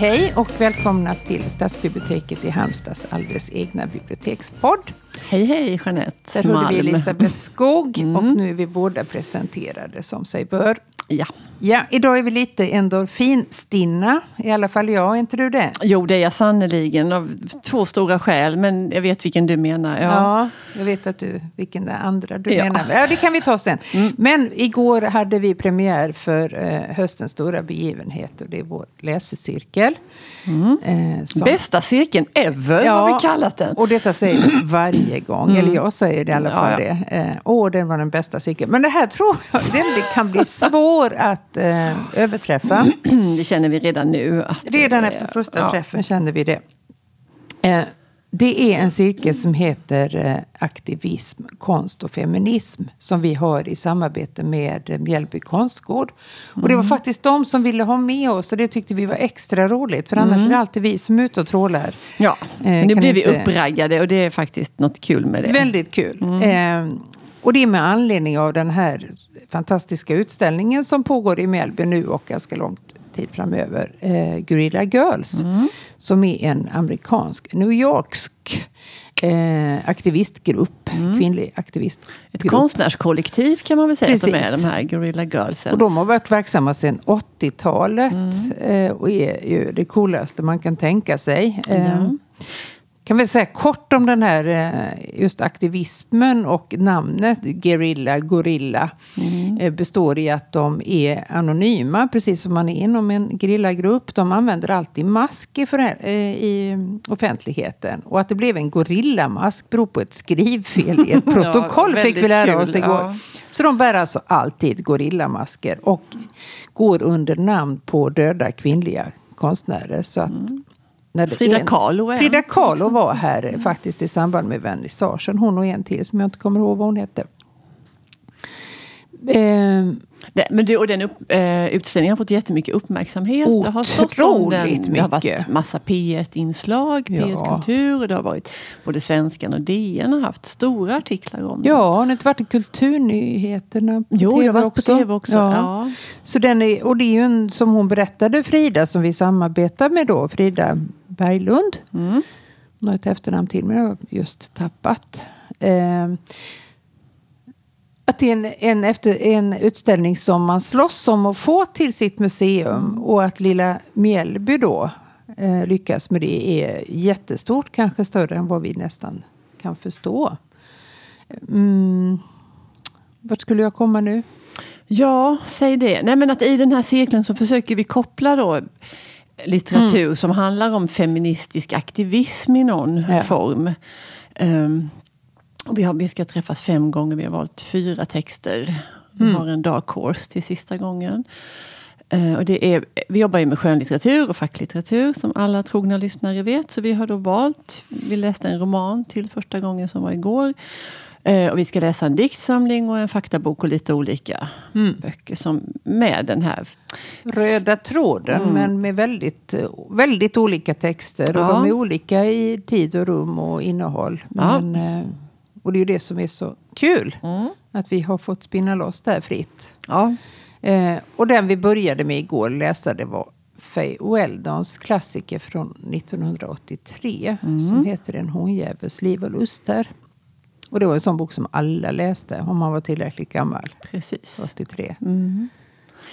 Hej och välkomna till Stadsbiblioteket i Halmstads alldeles egna bibliotekspodd. Hej hej Jeanette Där hörde vi Elisabeth Skog mm. och nu är vi båda presenterade som sig bör. Ja. Ja, idag är vi lite endorfinstinna. I alla fall jag, är inte du det? Jo, det är jag sannerligen. Av två stora skäl, men jag vet vilken du menar. Ja, ja jag vet att du, vilken det andra du ja. menar. Ja, det kan vi ta sen. Mm. Men igår hade vi premiär för eh, höstens stora begivenhet och det är vår läsecirkel. Mm. Eh, som, Bästa cirkeln ever ja, har vi kallat den. Och detta säger vi varje gång. Mm. Eller jag säger det i alla fall. Ja. det. Eh, åh, den var den bästa cirkeln. Men det här tror jag den kan bli svår att eh, överträffa. det känner vi redan nu. redan efter första träffen känner vi det. Eh, det är en cirkel som heter eh, Aktivism, konst och feminism som vi har i samarbete med Mjällby konstgård. Mm. Och det var mm. faktiskt de som ville ha med oss och det tyckte vi var extra roligt. För annars mm. är det alltid vi som är ute och trålar. Ja, eh, nu inte... vi uppraggade och det är faktiskt något kul med det. Väldigt kul. Mm. Eh, och det är med anledning av den här fantastiska utställningen som pågår i Mjällby nu och ganska långt tid framöver. Eh, Guerrilla Girls. Mm. Som är en amerikansk, New Yorksk eh, aktivistgrupp. Mm. Kvinnlig aktivistgrupp. Ett konstnärskollektiv kan man väl säga Precis. som är de här Guerrilla Girlsen. Och de har varit verksamma sedan 80-talet. Mm. Eh, och är ju det coolaste man kan tänka sig. Ja. Kan väl säga kort om den här eh, just aktivismen och namnet Guerilla, Gorilla mm. Eh, består i att de är anonyma, precis som man är inom en gerillagrupp. De använder alltid mask i, för, eh, i offentligheten. Och att det blev en gorillamask beror på ett skrivfel i ett protokoll, ja, fick vi lära kul, oss igår. Ja. Så de bär alltså alltid gorillamasker och går under namn på döda kvinnliga konstnärer. Så att mm. Frida Kahlo Frida Kahlo var här mm. faktiskt i samband med vernissagen. Hon och en till som jag inte kommer ihåg vad hon hette. Eh, det, men det, och den upp, eh, utställningen har fått jättemycket uppmärksamhet. Otroligt det har stått om den. mycket. Det har varit massa P1-inslag, P1 ja. Kultur. Det har varit både Svenskan och DN har haft stora artiklar om det. Ja, har det inte varit i Kulturnyheterna på jo, TV det har varit också? på TV också. Ja. ja. Så den är, och det är ju en, som hon berättade, Frida, som vi samarbetar med då, Frida Berglund. Mm. Hon har ett efternamn till, men jag har just tappat. Eh, att det är en, en, efter, en utställning som man slåss om att få till sitt museum. Och att lilla Mjällby då eh, lyckas med det är jättestort. Kanske större än vad vi nästan kan förstå. Mm. Vart skulle jag komma nu? Ja, säg det. Nej, men att I den här cirkeln så försöker vi koppla då litteratur mm. som handlar om feministisk aktivism i någon ja. form. Um, och vi, har, vi ska träffas fem gånger, vi har valt fyra texter. Vi mm. har en dark horse till sista gången. Uh, och det är, vi jobbar ju med skönlitteratur och facklitteratur som alla trogna lyssnare vet. Så vi har då valt, vi läste en roman till första gången som var igår. Uh, och vi ska läsa en diktsamling och en faktabok och lite olika mm. böcker som med den här röda tråden mm. men med väldigt, väldigt olika texter. Och ja. de är olika i tid och rum och innehåll. Men, ja. uh, och det är ju det som är så kul. Mm. Att vi har fått spinna loss där fritt. Ja. Eh, och den vi började med igår läsa det var Faye Weldons klassiker från 1983. Mm. Som heter En honjävels liv och luster. Och det var en sån bok som alla läste om man var tillräckligt gammal. Precis. 83. Mm.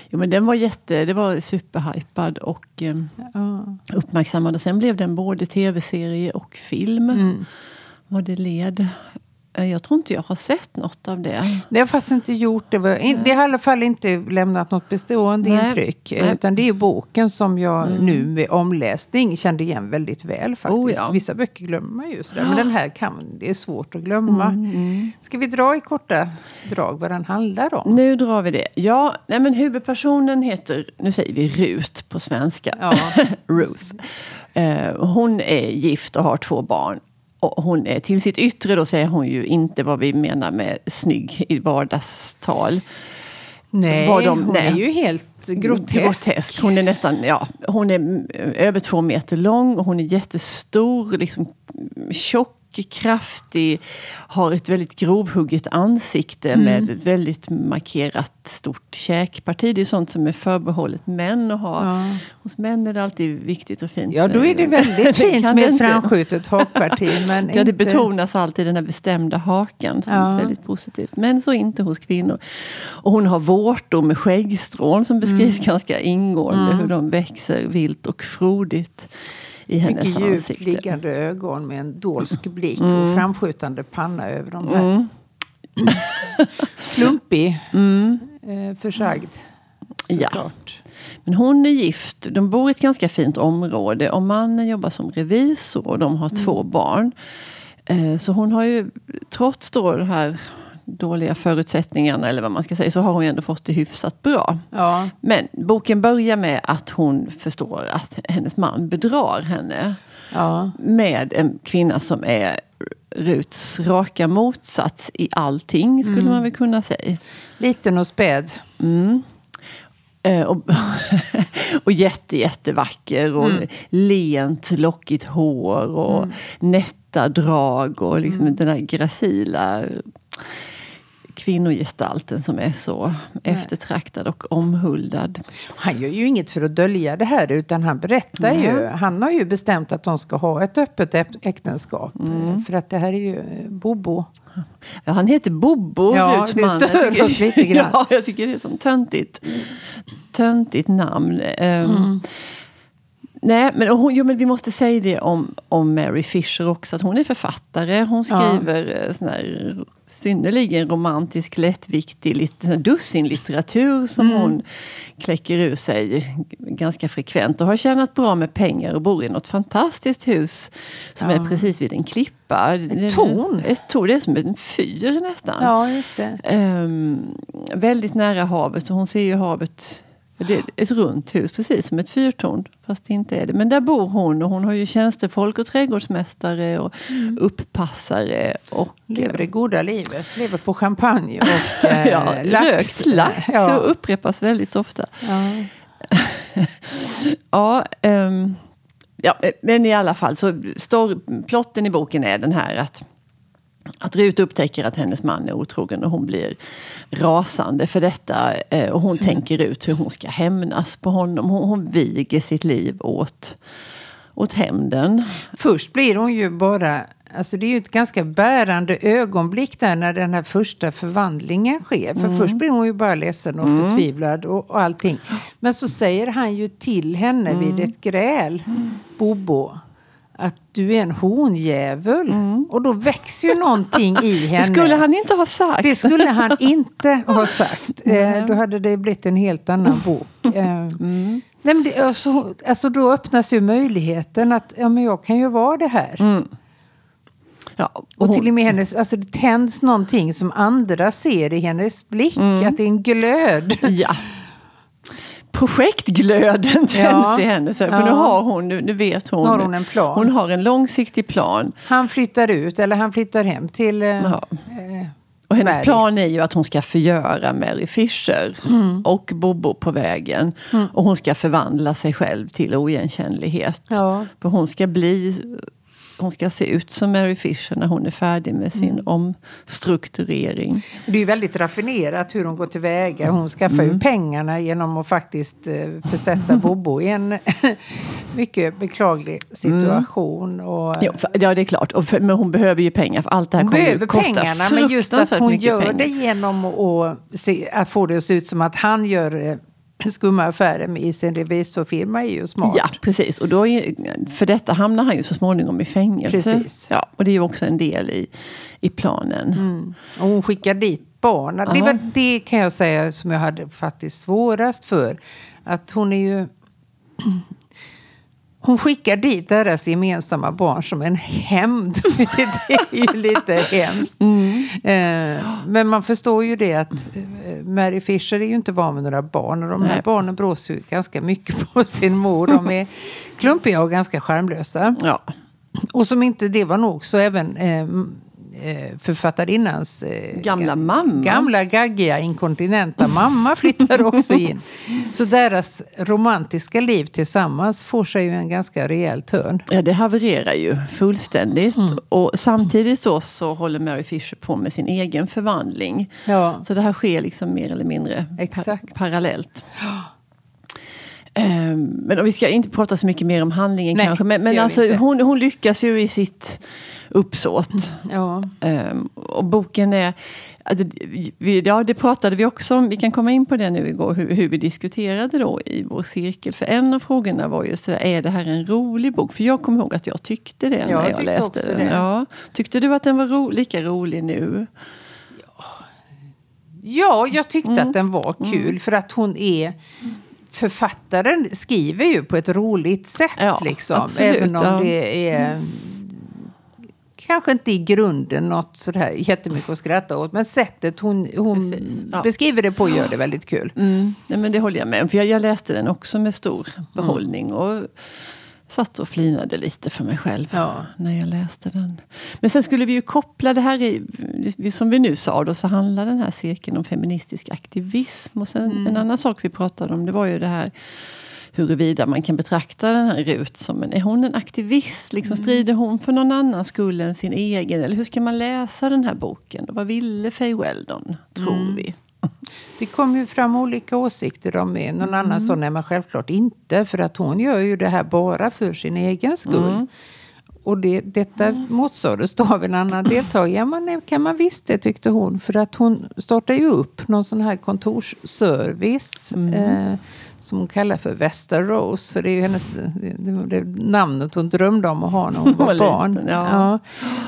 Jo, men den var jätte, det var superhypad och eh, ja. uppmärksammad. Och sen blev den både tv-serie och film. Mm. Vad det led. Eh, jag tror inte jag har sett något av det. Det har faktiskt inte gjort det. Det har i alla fall inte lämnat något bestående Nej. intryck. Nej. Utan det är boken som jag mm. nu med omläsning kände igen väldigt väl. faktiskt. Oh, ja. Vissa böcker glömmer man ju. Sådär. Men den här kan, det är svårt att glömma. Mm, mm. Ska vi dra i korta drag vad den handlar om? Nu drar vi det. Ja, nej, men huvudpersonen heter, nu säger vi Rut på svenska. Ja. Ruth. Uh, hon är gift och har två barn. Och hon är, till sitt yttre då säger hon ju inte vad vi menar med snygg i vardagstal. Nej, de, hon nej. är ju helt grotesk. grotesk. Hon är nästan, ja, hon är över två meter lång och hon är jättestor, liksom tjock kraftig, har ett väldigt grovhugget ansikte mm. med ett väldigt markerat stort käkparti. Det är sånt som är förbehållet män att ha. Ja. Hos män är det alltid viktigt och fint. Ja, då är det väldigt fint med ett framskjutet hakparti. Men ja, det betonas alltid den här bestämda hakan. Ja. Väldigt positivt. Men så inte hos kvinnor. Och hon har vårtor med skäggstrån som beskrivs mm. ganska ingående. Mm. Hur de växer vilt och frodigt i hennes Mycket djupt ansikte. liggande ögon med en dolsk blick mm. och framskjutande panna över de här. Mm. Klumpig, mm. eh, försagd. Ja. Men hon är gift, de bor i ett ganska fint område och mannen jobbar som revisor och de har mm. två barn. Eh, så hon har ju, trots då det här dåliga förutsättningarna, eller vad man ska säga, så har hon ändå fått det hyfsat bra. Ja. Men boken börjar med att hon förstår att hennes man bedrar henne. Ja. Med en kvinna som är Ruts raka motsats i allting, skulle mm. man väl kunna säga. Liten och späd. Mm. Eh, och, och jätte, jättevacker och mm. lent, lockigt hår och mm. nätta drag och liksom mm. den här gracila kvinnogestalten som är så eftertraktad och omhuldad. Han gör ju inget för att dölja det här utan han berättar mm. ju. Han har ju bestämt att de ska ha ett öppet äktenskap. Mm. För att det här är ju eh, Bobo. Ja, han heter Bobo, Ja, det stör oss lite grann. ja, jag tycker det är ett töntigt, töntigt namn. Um, Nej, men, hon, jo, men vi måste säga det om, om Mary Fisher också. Att hon är författare. Hon skriver ja. Eh, sån här, synnerligen romantisk, lättviktig dussinlitteratur som mm. hon kläcker ur sig ganska frekvent. Och har tjänat bra med pengar och bor i något fantastiskt hus som ja. är precis vid en klippa. Ett torn? Ett torn, det är som en fyr nästan. Ja, just det. Um, väldigt nära havet och hon ser ju havet det är ett runt hus, precis som ett fyrtorn. Fast det inte är det. Men där bor hon och hon har ju tjänstefolk och trädgårdsmästare och mm. upppassare. Och, Lever det goda livet. Lever på champagne och eh, ja, lax. Rökt lax ja. så upprepas väldigt ofta. Ja, ja, um, ja, men i alla fall så står plotten i boken är den här att att Rut upptäcker att hennes man är otrogen och hon blir rasande för detta. Eh, och hon mm. tänker ut hur hon ska hämnas på honom. Hon, hon viger sitt liv åt, åt hämnden. Först blir hon ju bara... Alltså det är ju ett ganska bärande ögonblick där när den här första förvandlingen sker. För mm. först blir hon ju bara ledsen och mm. förtvivlad och, och allting. Men så säger han ju till henne mm. vid ett gräl, mm. Bobo att du är en honjävel. Mm. Och då växer ju någonting i henne. Det skulle han inte ha sagt. Det skulle han inte ha sagt. Eh, då hade det blivit en helt annan bok. Eh, mm. nej, men det, alltså, alltså, då öppnas ju möjligheten att ja, men jag kan ju vara det här. Mm. Ja, och, och till och med hennes, alltså det tänds någonting som andra ser i hennes blick. Mm. Att det är en glöd. Ja projektglöden tänds ja. i henne. Så, för nu har hon, nu, nu vet hon. Har hon en plan. Hon har en långsiktig plan. Han flyttar ut eller han flyttar hem till eh, ja. eh, och hennes Mary. plan är ju att hon ska förgöra Mary Fisher mm. och Bobo på vägen. Mm. Och hon ska förvandla sig själv till oigenkännlighet. Ja. För hon ska bli hon ska se ut som Mary Fisher när hon är färdig med sin mm. omstrukturering. Det är ju väldigt raffinerat hur hon går tillväga. Hon skaffar mm. ju pengarna genom att faktiskt eh, försätta Bobo i en mycket beklaglig situation. Mm. Och, ja, ja, det är klart. Och för, men hon behöver ju pengar för allt det här hon kommer behöver pengarna, men just att hon gör pengar. det genom att, att få det att se ut som att han gör eh, skumma affärer i sin revisorfirma är ju smart. Ja, precis. Och då är, för detta hamnar han ju så småningom i fängelse. Precis. Ja, och det är ju också en del i, i planen. Mm. Och hon skickar dit barnen. Det var det kan jag säga som jag hade faktiskt svårast för. Att hon är ju hon skickar dit deras gemensamma barn som en hämnd. det är ju lite hemskt. Mm. Eh, men man förstår ju det att eh, Mary Fisher är ju inte van med några barn. Och de här Nej. barnen brås ju ganska mycket på sin mor. De är klumpiga och ganska charmlösa. Ja. Och som inte det var nog så även eh, författarinnans eh, gamla mamma. Gamla gaggiga inkontinenta mamma flyttar också in. Så deras romantiska liv tillsammans får sig ju en ganska rejäl törn. Ja, det havererar ju fullständigt. Mm. Och samtidigt så, så håller Mary Fisher på med sin egen förvandling. Ja. Så det här sker liksom mer eller mindre Exakt. Pa parallellt. Um, men vi ska inte prata så mycket mer om handlingen Nej, kanske. Men, men alltså, hon, hon, lyckas ju i sitt uppsåt. Ja. Um, och boken är... Ja, det pratade vi också om. Vi kan komma in på det nu igår, hur, hur vi diskuterade då i vår cirkel. För en av frågorna var just det är det här en rolig bok? För jag kommer ihåg att jag tyckte det ja, när jag läste den. Ja. Tyckte du att den var ro, lika rolig nu? Ja, jag tyckte mm. att den var kul. Mm. För att hon är författaren skriver ju på ett roligt sätt. Ja, liksom, absolut, även om ja. det är kanske inte i grunden något sådär jättemycket att skratta åt. Men sättet hon, hon ja. beskriver det på gör det väldigt kul. Mm. Nej, men det håller jag med om. För jag, jag läste den också med stor behållning. Mm. Och satt och flinade lite för mig själv ja. när jag läste den. Men sen skulle vi ju koppla det här, i, som vi nu sa, då, så handlar den här cirkeln om feministisk aktivism. Och sen mm. en annan sak vi pratade om, det var ju det här huruvida man kan betrakta den här Rut som en, är hon en aktivist? Liksom, mm. Strider hon för någon annan skull än sin egen? Eller hur ska man läsa den här boken? vad ville Faye Weldon, tror mm. vi? Det kom ju fram olika åsikter om det. Någon mm. annan sa nej men självklart inte. För att hon gör ju det här bara för sin egen skull. Mm. Och det, detta mm. motsades då av en annan deltagare. Ja, men det kan man visst det tyckte hon. För att hon startade ju upp någon sån här kontorsservice. Mm. Eh, som hon kallar för Västerås. För det är ju hennes det, det, namnet hon drömde om att ha när hon var barn. Liten, ja. ja.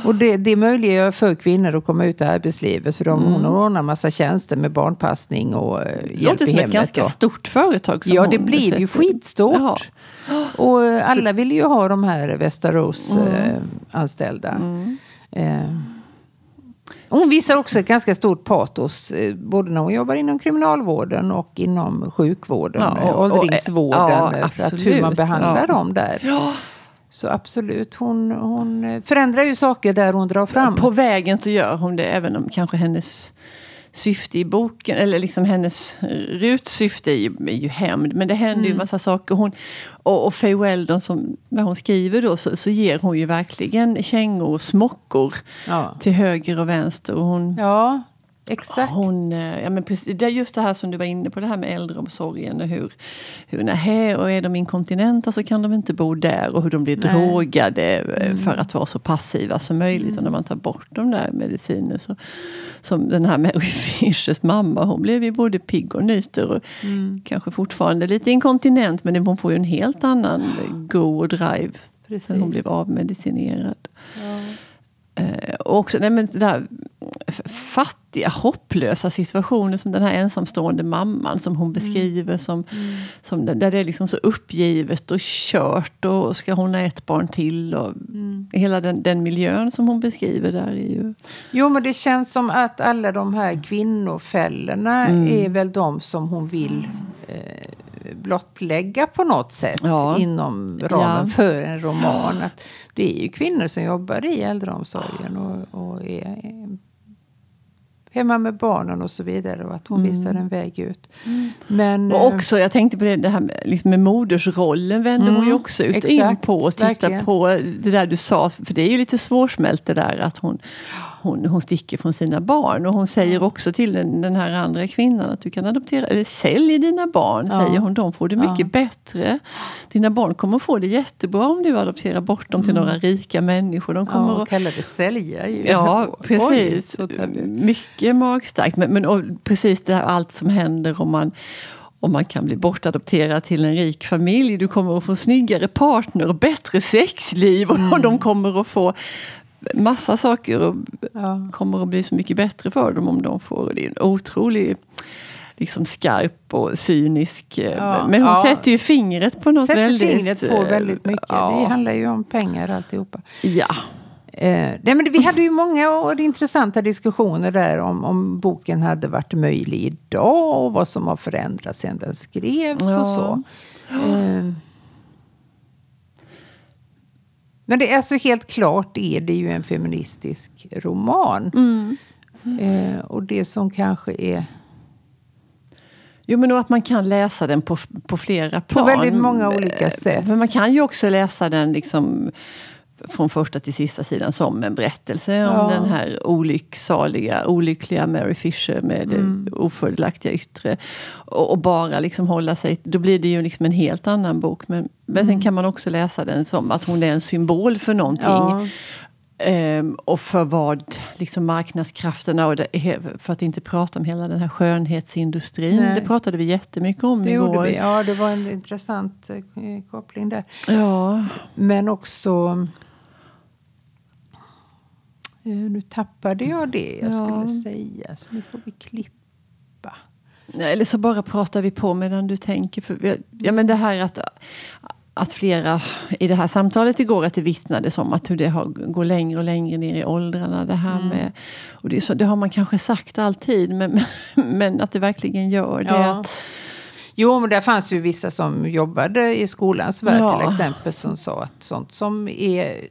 Och det, det möjliggör för kvinnor att komma ut i arbetslivet. För de, mm. hon ordnar massa tjänster med barnpassning och eh, hjälp i hemmet. Det låter som ett ganska och, stort företag. ja, det blev ju skitstort. Ja. Och alla ville ju ha de här Västerås-anställda. Mm. Eh, eh hon visar också ett ganska stort patos, eh, både när hon jobbar inom kriminalvården och inom sjukvården, ja, och, åldringsvården, och, ja, för att hur man behandlar ja. dem där. Ja. Så absolut, hon, hon förändrar ju saker där hon drar fram. På vägen så gör hon det, även om kanske hennes syfte i boken, eller liksom hennes rutsyfte är ju, är ju hämnd. Men det händer mm. ju massa saker. Hon, och, och Faye Weldon, som, när hon skriver då, så, så ger hon ju verkligen kängor och smockor ja. till höger och vänster. Och hon, ja. Exakt. Hon, eh, ja, men precis, det är just det här som du var inne på, det här med äldreomsorgen. Och hur, hur nej, och är de inkontinenta så kan de inte bo där. Och hur de blir nej. drogade eh, mm. för att vara så passiva som möjligt. Mm. Och när man tar bort de där mediciner. Så, som den här Mary Fishers mamma, hon blev ju både pigg och nyster. Och mm. Kanske fortfarande lite inkontinent men hon får ju en helt annan go och drive. Precis. Sen hon blev avmedicinerad. Ja. Eh, och också nej, men det där fattiga, hopplösa situationer som den här ensamstående mamman som hon mm. beskriver. Som, mm. som, där det är liksom så uppgivet och kört och ska hon ha ett barn till. Och mm. Hela den, den, miljön som hon beskriver där är ju... Jo men det känns som att alla de här kvinnofällorna mm. är väl de som hon vill eh, blottlägga på något sätt ja. inom ramen ja. för en roman. Att det är ju kvinnor som jobbar i äldreomsorgen och, och är hemma med barnen och så vidare. Och att hon mm. visar en väg ut. Mm. Men, och eh, också, jag tänkte på det, det här med, liksom med modersrollen vänder mm, hon ju mm. också ut exakt, in på. Och tittar på det där du sa, för det är ju lite svårsmält det där att hon hon, hon sticker från sina barn. Och hon säger också till den, den här andra kvinnan att du kan adoptera, eller sälj dina barn, ja. säger hon. De får det mycket ja. bättre. Dina barn kommer få det jättebra om du adopterar bort dem till mm. några rika människor. De kommer ja, och kallar det sälja. Ja, precis. Oj, mycket magstarkt. Men, men och precis det här, allt som händer om man om man kan bli bortadopterad till en rik familj. Du kommer att få snyggare partner och bättre sexliv. Mm. Och de kommer att få massa saker och ja. kommer att bli så mycket bättre för dem om de får det. är en otrolig liksom skarp och cynisk. Eh, ja, men hon ja. sätter ju fingret på något sätter väldigt... fingret på väldigt mycket. Ja. Det handlar ju om pengar alltihopa. Ja. Eh, nej, men vi hade ju många och intressanta diskussioner där om, om boken hade varit möjlig idag och vad som har förändrats sedan den skrevs och så. Eh, Men det är alltså helt klart är det ju en feministisk roman. Mm. Eh, och det som kanske är... Jo, men att man kan läsa den på, på flera plan. På väldigt många olika sätt. Men man kan ju också läsa den liksom från första till sista sidan som en berättelse ja. om den här olycksaliga, olyckliga Mary Fisher med mm. det ofördelaktiga yttre. Och, och, bara liksom hålla sig... Då blir det ju liksom en helt annan bok. Men, men mm. sen kan man också läsa den som att hon är en symbol för någonting. Ja. Um, och för vad liksom marknadskrafterna, och det, för att inte prata om hela den här skönhetsindustrin. Nej. Det pratade vi jättemycket om det igår. Vi. Ja, det var en intressant eh, koppling där. Ja. Men också... Eh, nu tappade jag det jag ja. skulle säga, så nu får vi klippa. Eller så bara pratar vi på medan du tänker. För, ja, men det här att att flera i det här samtalet igår att det vittnades om att hur det har, går längre och längre ner i åldrarna. Det här mm. med, och det, så, det, har man kanske sagt alltid men, men att det verkligen gör det. Ja. Att, Jo, men det fanns ju vissa som jobbade i skolans värld ja. till exempel som sa att sånt som är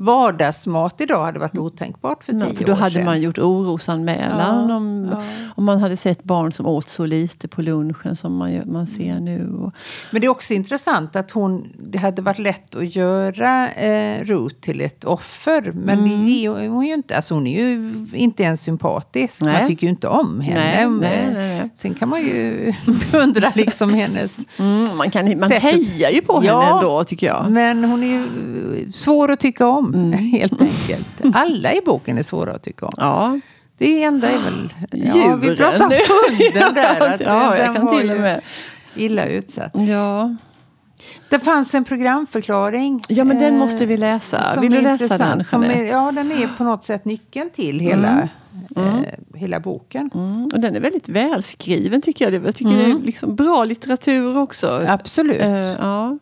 vardagsmat idag hade varit otänkbart för tio Nej, för då år hade sedan. man gjort orosanmälan ja, om, ja. om man hade sett barn som åt så lite på lunchen som man, man ser nu. Och... Men det är också intressant att hon, det hade varit lätt att göra eh, Ruth till ett offer. Men mm. det är hon ju inte. Alltså hon är ju inte ens sympatisk. Nej. Man tycker ju inte om henne. Nej, nej, Sen kan man ju beundra liksom hennes mm, Man, kan, man hejar ju på ja, henne ändå tycker jag. Men hon är ju svår att tycka om. Mm. Helt enkelt. Alla i boken är svåra att tycka om. Ja. Det enda är väl... Ja, Djuren. Vi pratar om hunden där. Att ja, jag kan till och med. Illa utsatt. Ja. Det fanns en programförklaring. Ja, men den måste vi läsa. Eh, Vill du läsa den? Som är, ja, den är på något sätt nyckeln till hela, mm. Mm. Eh, hela boken. Mm. Och den är väldigt välskriven tycker jag. Jag tycker det är mm. liksom bra litteratur också. Absolut. Eh, ja.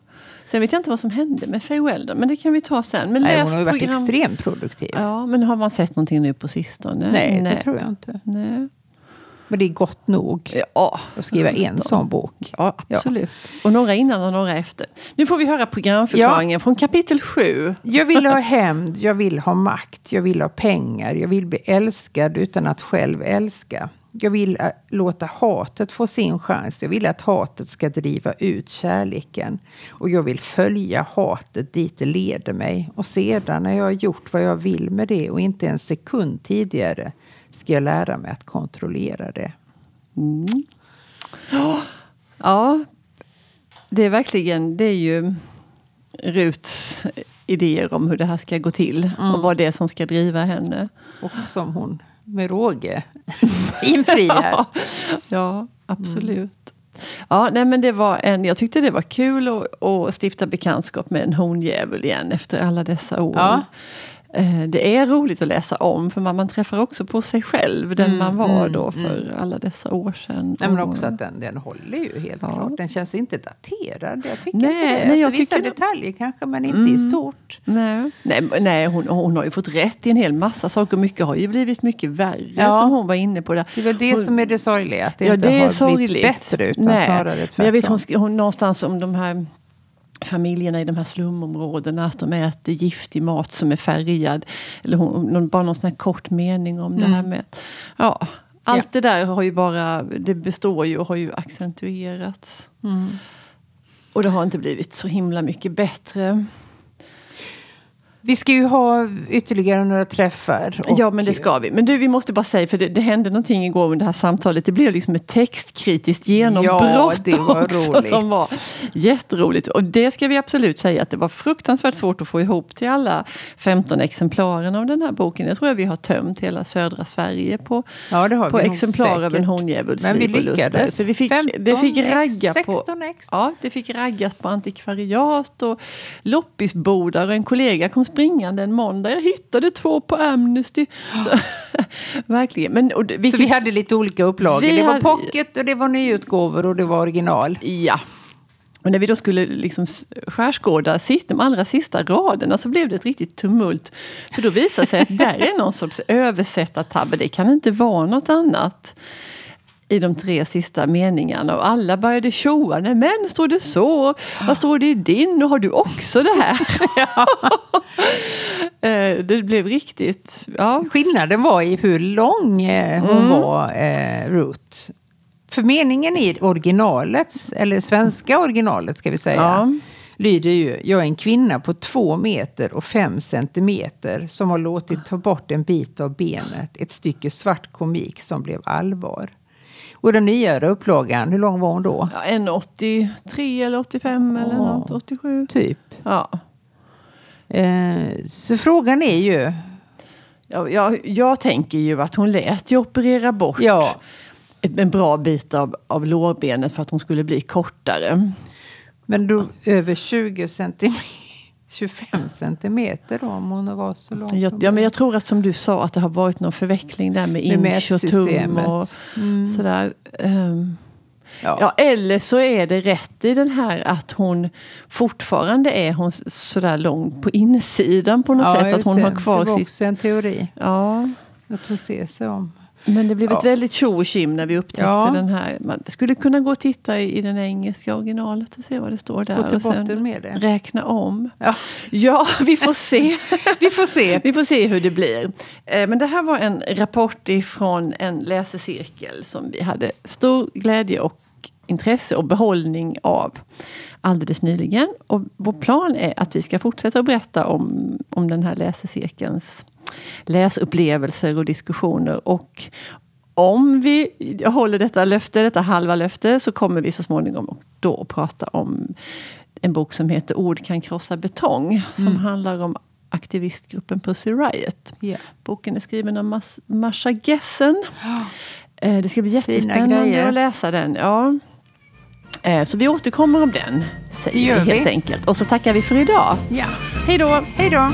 Sen vet jag inte vad som hände med Faye Weldon, men det kan vi ta sen. Men Nej, läs hon har ju varit program... extremt produktiv. Ja, men har man sett någonting nu på sistone? Nej, Nej. det tror jag inte. Nej. Men det är gott nog ja, att skriva en sån bok. Ja, absolut. Ja. Och några innan och några efter. Nu får vi höra programförklaringen ja. från kapitel 7. Jag vill ha hämnd, jag vill ha makt, jag vill ha pengar, jag vill bli älskad utan att själv älska. Jag vill äh, låta hatet få sin chans. Jag vill att hatet ska driva ut kärleken. Och jag vill följa hatet dit det leder mig. Och sedan när jag har gjort vad jag vill med det och inte en sekund tidigare ska jag lära mig att kontrollera det. Mm. Ja, ja, det är verkligen, det är ju Ruts idéer om hur det här ska gå till. Mm. Och vad det är som ska driva henne. Och som hon med råge infriar. ja, absolut. Mm. Ja, nej, men det var en, jag tyckte det var kul att, att stifta bekantskap med en honjävel igen efter alla dessa år. Ja. Eh, det är roligt att läsa om för man, man träffar också på sig själv, den mm, man var mm, då för mm. alla dessa år sedan. Nej, men också att den, den håller ju helt ja. klart. Den känns inte daterad. Jag tycker nej, inte det. Nej, alltså, vissa det... detaljer kanske, men inte i mm. stort. Nej, nej, nej hon, hon har ju fått rätt i en hel massa saker. Mycket har ju blivit mycket värre ja. som hon var inne på. Där. Det är väl det hon, som är det sorgliga, att det ja, inte det har sorgligt. blivit bättre utan nej. snarare tvärtom. Men jag vet hon, hon någonstans om de här familjerna i de här slumområdena att de äter giftig mat som är färgad. Eller hon, bara någon sån här kort mening om mm. det här mm. med... Ja, allt ja. det där har ju bara, det består ju och har ju accentuerats. Mm. Och det har inte blivit så himla mycket bättre. Vi ska ju ha ytterligare några träffar. ja, men det ska vi. Men du, vi måste bara säga, för det, det hände någonting igår under det här samtalet. Det blev liksom ett textkritiskt genombrott ja, det var också, roligt. som var jätteroligt. Och det ska vi absolut säga att det var fruktansvärt svårt att få ihop till alla 15 exemplaren av den här boken. Jag tror att vi har tömt hela södra Sverige på, ja, på exemplar av en honjävuls Men vi lyckades. Vi fick, 15 det fick ragga ex, på, ex. Ja, det fick raggas på antikvariat och loppisbodar. Och en kollega kom springande en måndag. Jag hittade två på Amnesty. Så, verkligen. Men, och, vilket, så vi hade lite olika upplagor? Det var pocket och det var nyutgåvor och det var original? Ja. Och när vi då skulle liksom skärskåda de allra sista raderna så blev det ett riktigt tumult. För då visade det sig att där är någon sorts översättartabbe. Det kan inte vara något annat i de tre sista meningarna och alla började tjoa. Nej men, står det så? Vad står det i din? Och har du också det här? Eh, det blev riktigt... Ja. Skillnaden var i hur lång eh, hon mm. var, eh, Ruth. För meningen i originalet, eller svenska originalet ska vi säga, ja. lyder ju Jag är en kvinna på två meter och fem centimeter som har låtit ta bort en bit av benet. Ett stycke svart komik som blev allvar. Och den nyare upplagan, hur lång var hon då? Ja, en 83 eller 85 eller ja, något, 87. Typ. Ja. Eh, så frågan är ju... Ja, jag, jag tänker ju att hon lät ju operera bort ja. en bra bit av, av lårbenet för att hon skulle bli kortare. Men då över 20 centimeter? 25 centimeter då, om hon var så långt. Jag, ja, men jag tror att som du sa att det har varit någon förveckling där med inch och tum och mm. sådär. Um, ja. ja. eller så är det rätt i den här att hon fortfarande är hon sådär lång på insidan på något ja, sätt. Att hon det. har kvar det var sitt... också en teori. Ja. Att hon ser sig om. Men det blev ja. ett väldigt tjo och kim när vi upptäckte ja. den här. Man skulle kunna gå och titta i, i den engelska originalet och se vad det står där. Botten med det. Räkna om. Ja, ja vi får se. vi får se. Vi får se hur det blir. Eh, men det här var en rapport ifrån en läsecirkel som vi hade stor glädje och intresse och behållning av alldeles nyligen. Och vår plan är att vi ska fortsätta att berätta om, om den här läsecirkelns läsupplevelser och diskussioner. Och om vi håller detta löfte, detta halva löfte, så kommer vi så småningom då att prata om en bok som heter Ord kan krossa betong. Som mm. handlar om aktivistgruppen Pussy Riot. Yeah. Boken är skriven av Mas Marsha Gessen. Oh. Det ska bli jättespännande att läsa den. Ja. Eh, så vi återkommer om den, säger vi helt enkelt. Och så tackar vi för idag. Ja. Hej då! Hej då!